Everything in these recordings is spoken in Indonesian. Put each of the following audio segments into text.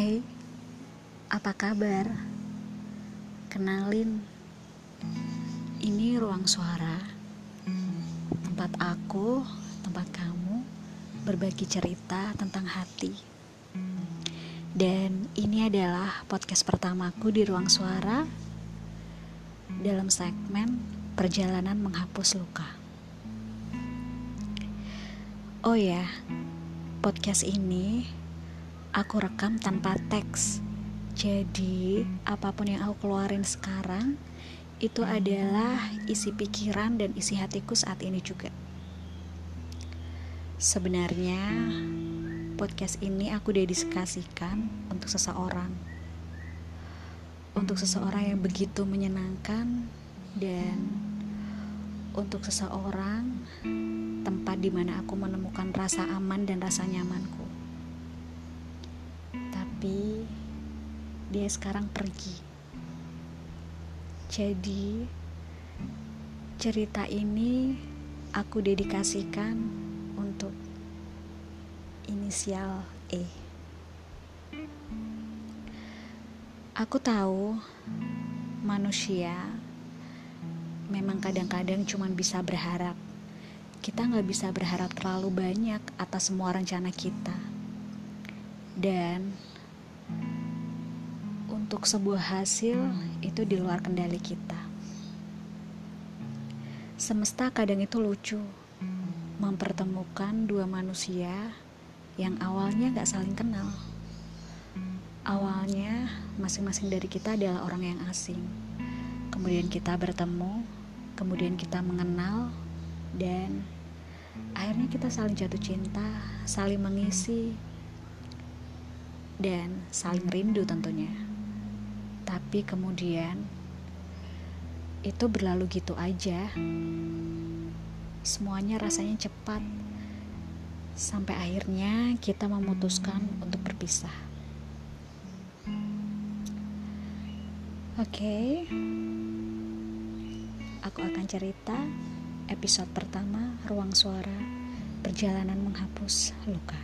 Hai, apa kabar? Kenalin, ini ruang suara, tempat aku, tempat kamu berbagi cerita tentang hati. Dan ini adalah podcast pertamaku di ruang suara dalam segmen perjalanan menghapus luka. Oh ya, podcast ini aku rekam tanpa teks. Jadi, apa pun yang aku keluarin sekarang itu adalah isi pikiran dan isi hatiku saat ini juga. Sebenarnya, podcast ini aku dedikasikan untuk seseorang. Untuk seseorang yang begitu menyenangkan dan untuk seseorang tempat di mana aku menemukan rasa aman dan rasa nyamanku tapi dia sekarang pergi. Jadi, cerita ini aku dedikasikan untuk inisial E. Aku tahu manusia memang kadang-kadang cuma bisa berharap. Kita nggak bisa berharap terlalu banyak atas semua rencana kita. Dan untuk sebuah hasil itu di luar kendali kita. Semesta kadang itu lucu, mempertemukan dua manusia yang awalnya gak saling kenal. Awalnya masing-masing dari kita adalah orang yang asing. Kemudian kita bertemu, kemudian kita mengenal, dan akhirnya kita saling jatuh cinta, saling mengisi, dan saling rindu tentunya tapi kemudian itu berlalu gitu aja. Semuanya rasanya cepat, sampai akhirnya kita memutuskan untuk berpisah. Oke, okay. aku akan cerita episode pertama Ruang Suara Perjalanan Menghapus Luka.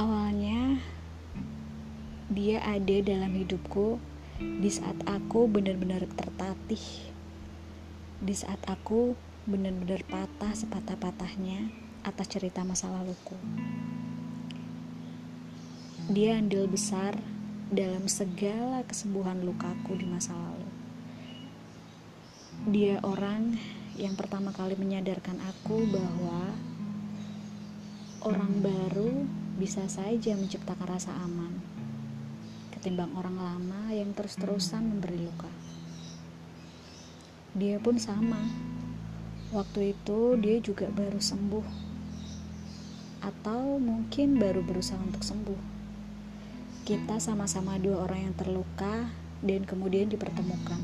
Awalnya dia ada dalam hidupku di saat aku benar-benar tertatih di saat aku benar-benar patah sepatah-patahnya atas cerita masa laluku. Dia andil besar dalam segala kesembuhan lukaku di masa lalu. Dia orang yang pertama kali menyadarkan aku bahwa orang baru bisa saja menciptakan rasa aman ketimbang orang lama yang terus-terusan memberi luka. Dia pun sama. Waktu itu dia juga baru sembuh. Atau mungkin baru berusaha untuk sembuh. Kita sama-sama dua orang yang terluka dan kemudian dipertemukan.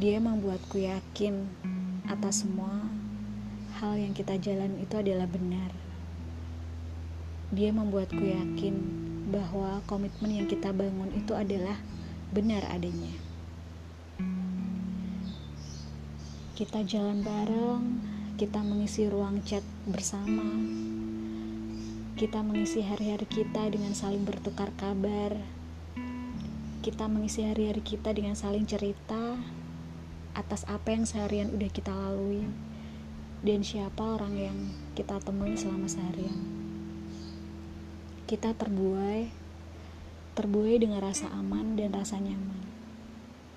Dia membuatku yakin atas semua hal yang kita jalan itu adalah benar dia membuatku yakin bahwa komitmen yang kita bangun itu adalah benar adanya. Kita jalan bareng, kita mengisi ruang chat bersama, kita mengisi hari-hari kita dengan saling bertukar kabar, kita mengisi hari-hari kita dengan saling cerita atas apa yang seharian udah kita lalui dan siapa orang yang kita temui selama seharian kita terbuai terbuai dengan rasa aman dan rasa nyaman.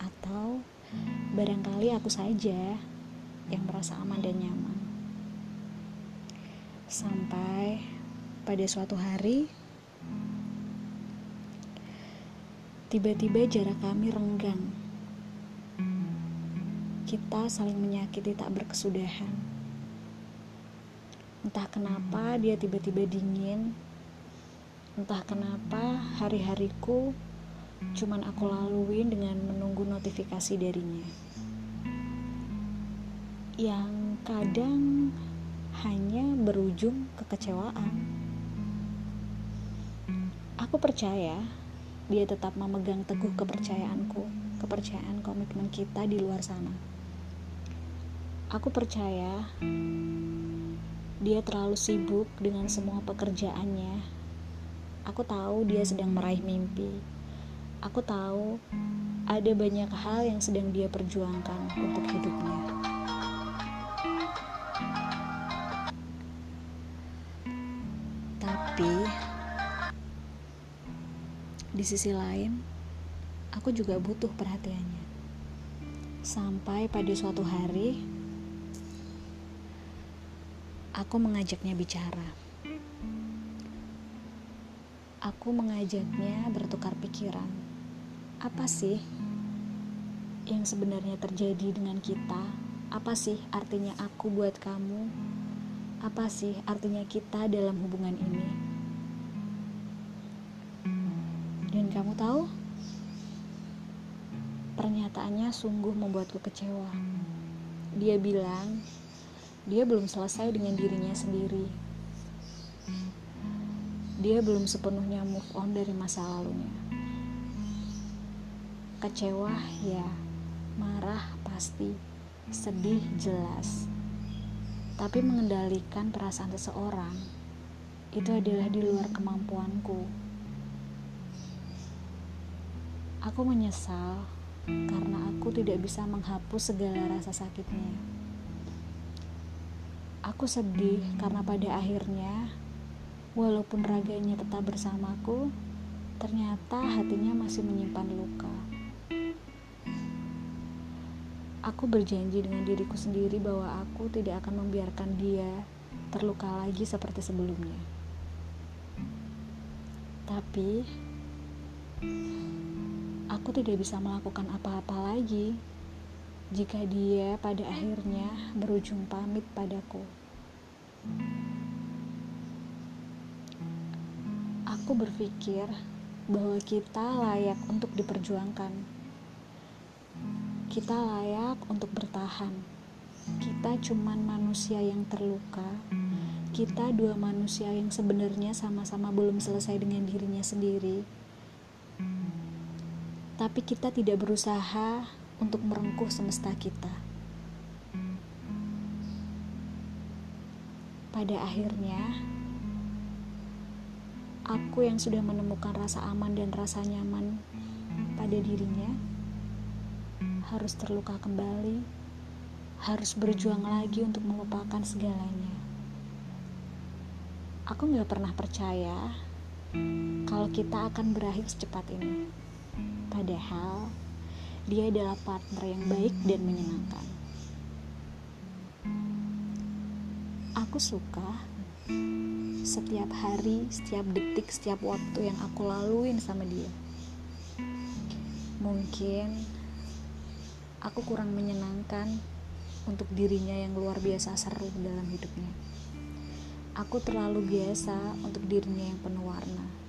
Atau barangkali aku saja yang merasa aman dan nyaman. Sampai pada suatu hari tiba-tiba jarak kami renggang. Kita saling menyakiti tak berkesudahan. Entah kenapa dia tiba-tiba dingin Entah kenapa hari-hariku cuman aku laluin dengan menunggu notifikasi darinya. Yang kadang hanya berujung kekecewaan. Aku percaya dia tetap memegang teguh kepercayaanku, kepercayaan komitmen kita di luar sana. Aku percaya Dia terlalu sibuk dengan semua pekerjaannya. Aku tahu dia sedang meraih mimpi. Aku tahu ada banyak hal yang sedang dia perjuangkan untuk hidupnya. Tapi di sisi lain, aku juga butuh perhatiannya. Sampai pada suatu hari, Aku mengajaknya bicara. Aku mengajaknya bertukar pikiran. Apa sih yang sebenarnya terjadi dengan kita? Apa sih artinya aku buat kamu? Apa sih artinya kita dalam hubungan ini? Dan kamu tahu? Pernyataannya sungguh membuatku kecewa. Dia bilang, dia belum selesai dengan dirinya sendiri. Dia belum sepenuhnya move on dari masa lalunya. Kecewa, ya, marah pasti, sedih jelas. Tapi mengendalikan perasaan seseorang itu adalah di luar kemampuanku. Aku menyesal karena aku tidak bisa menghapus segala rasa sakitnya. Aku sedih karena pada akhirnya, walaupun raganya tetap bersamaku, ternyata hatinya masih menyimpan luka. Aku berjanji dengan diriku sendiri bahwa aku tidak akan membiarkan dia terluka lagi seperti sebelumnya. Tapi, aku tidak bisa melakukan apa-apa lagi jika dia pada akhirnya berujung pamit padaku. Aku berpikir bahwa kita layak untuk diperjuangkan. Kita layak untuk bertahan. Kita cuman manusia yang terluka. Kita dua manusia yang sebenarnya sama-sama belum selesai dengan dirinya sendiri. Tapi kita tidak berusaha untuk merengkuh semesta kita. Pada akhirnya, aku yang sudah menemukan rasa aman dan rasa nyaman pada dirinya harus terluka kembali, harus berjuang lagi untuk melupakan segalanya. Aku gak pernah percaya kalau kita akan berakhir secepat ini. Padahal, dia adalah partner yang baik dan menyenangkan. Aku suka setiap hari, setiap detik, setiap waktu yang aku laluin sama dia. Mungkin aku kurang menyenangkan untuk dirinya yang luar biasa seru dalam hidupnya. Aku terlalu biasa untuk dirinya yang penuh warna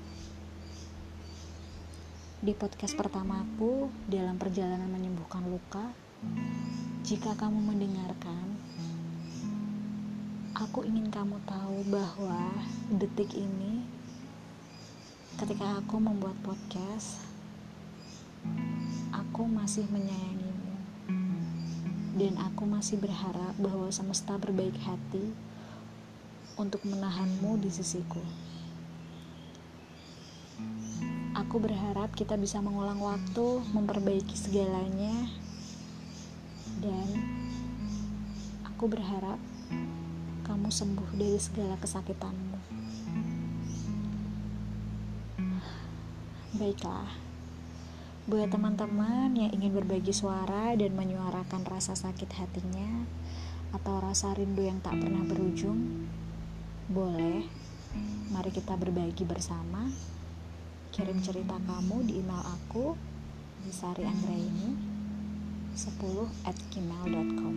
di podcast pertamaku dalam perjalanan menyembuhkan luka. Jika kamu mendengarkan, aku ingin kamu tahu bahwa detik ini, ketika aku membuat podcast, aku masih menyayangimu, dan aku masih berharap bahwa semesta berbaik hati untuk menahanmu di sisiku. Aku berharap kita bisa mengulang waktu, memperbaiki segalanya, dan aku berharap kamu sembuh dari segala kesakitanmu. Baiklah, buat teman-teman yang ingin berbagi suara dan menyuarakan rasa sakit hatinya atau rasa rindu yang tak pernah berujung, boleh. Mari kita berbagi bersama kirim cerita kamu di email aku di Sari Anggraini 10 at gmail.com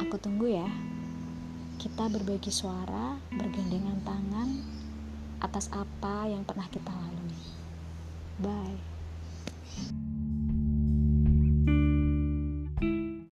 aku tunggu ya kita berbagi suara bergandengan tangan atas apa yang pernah kita lalui. Bye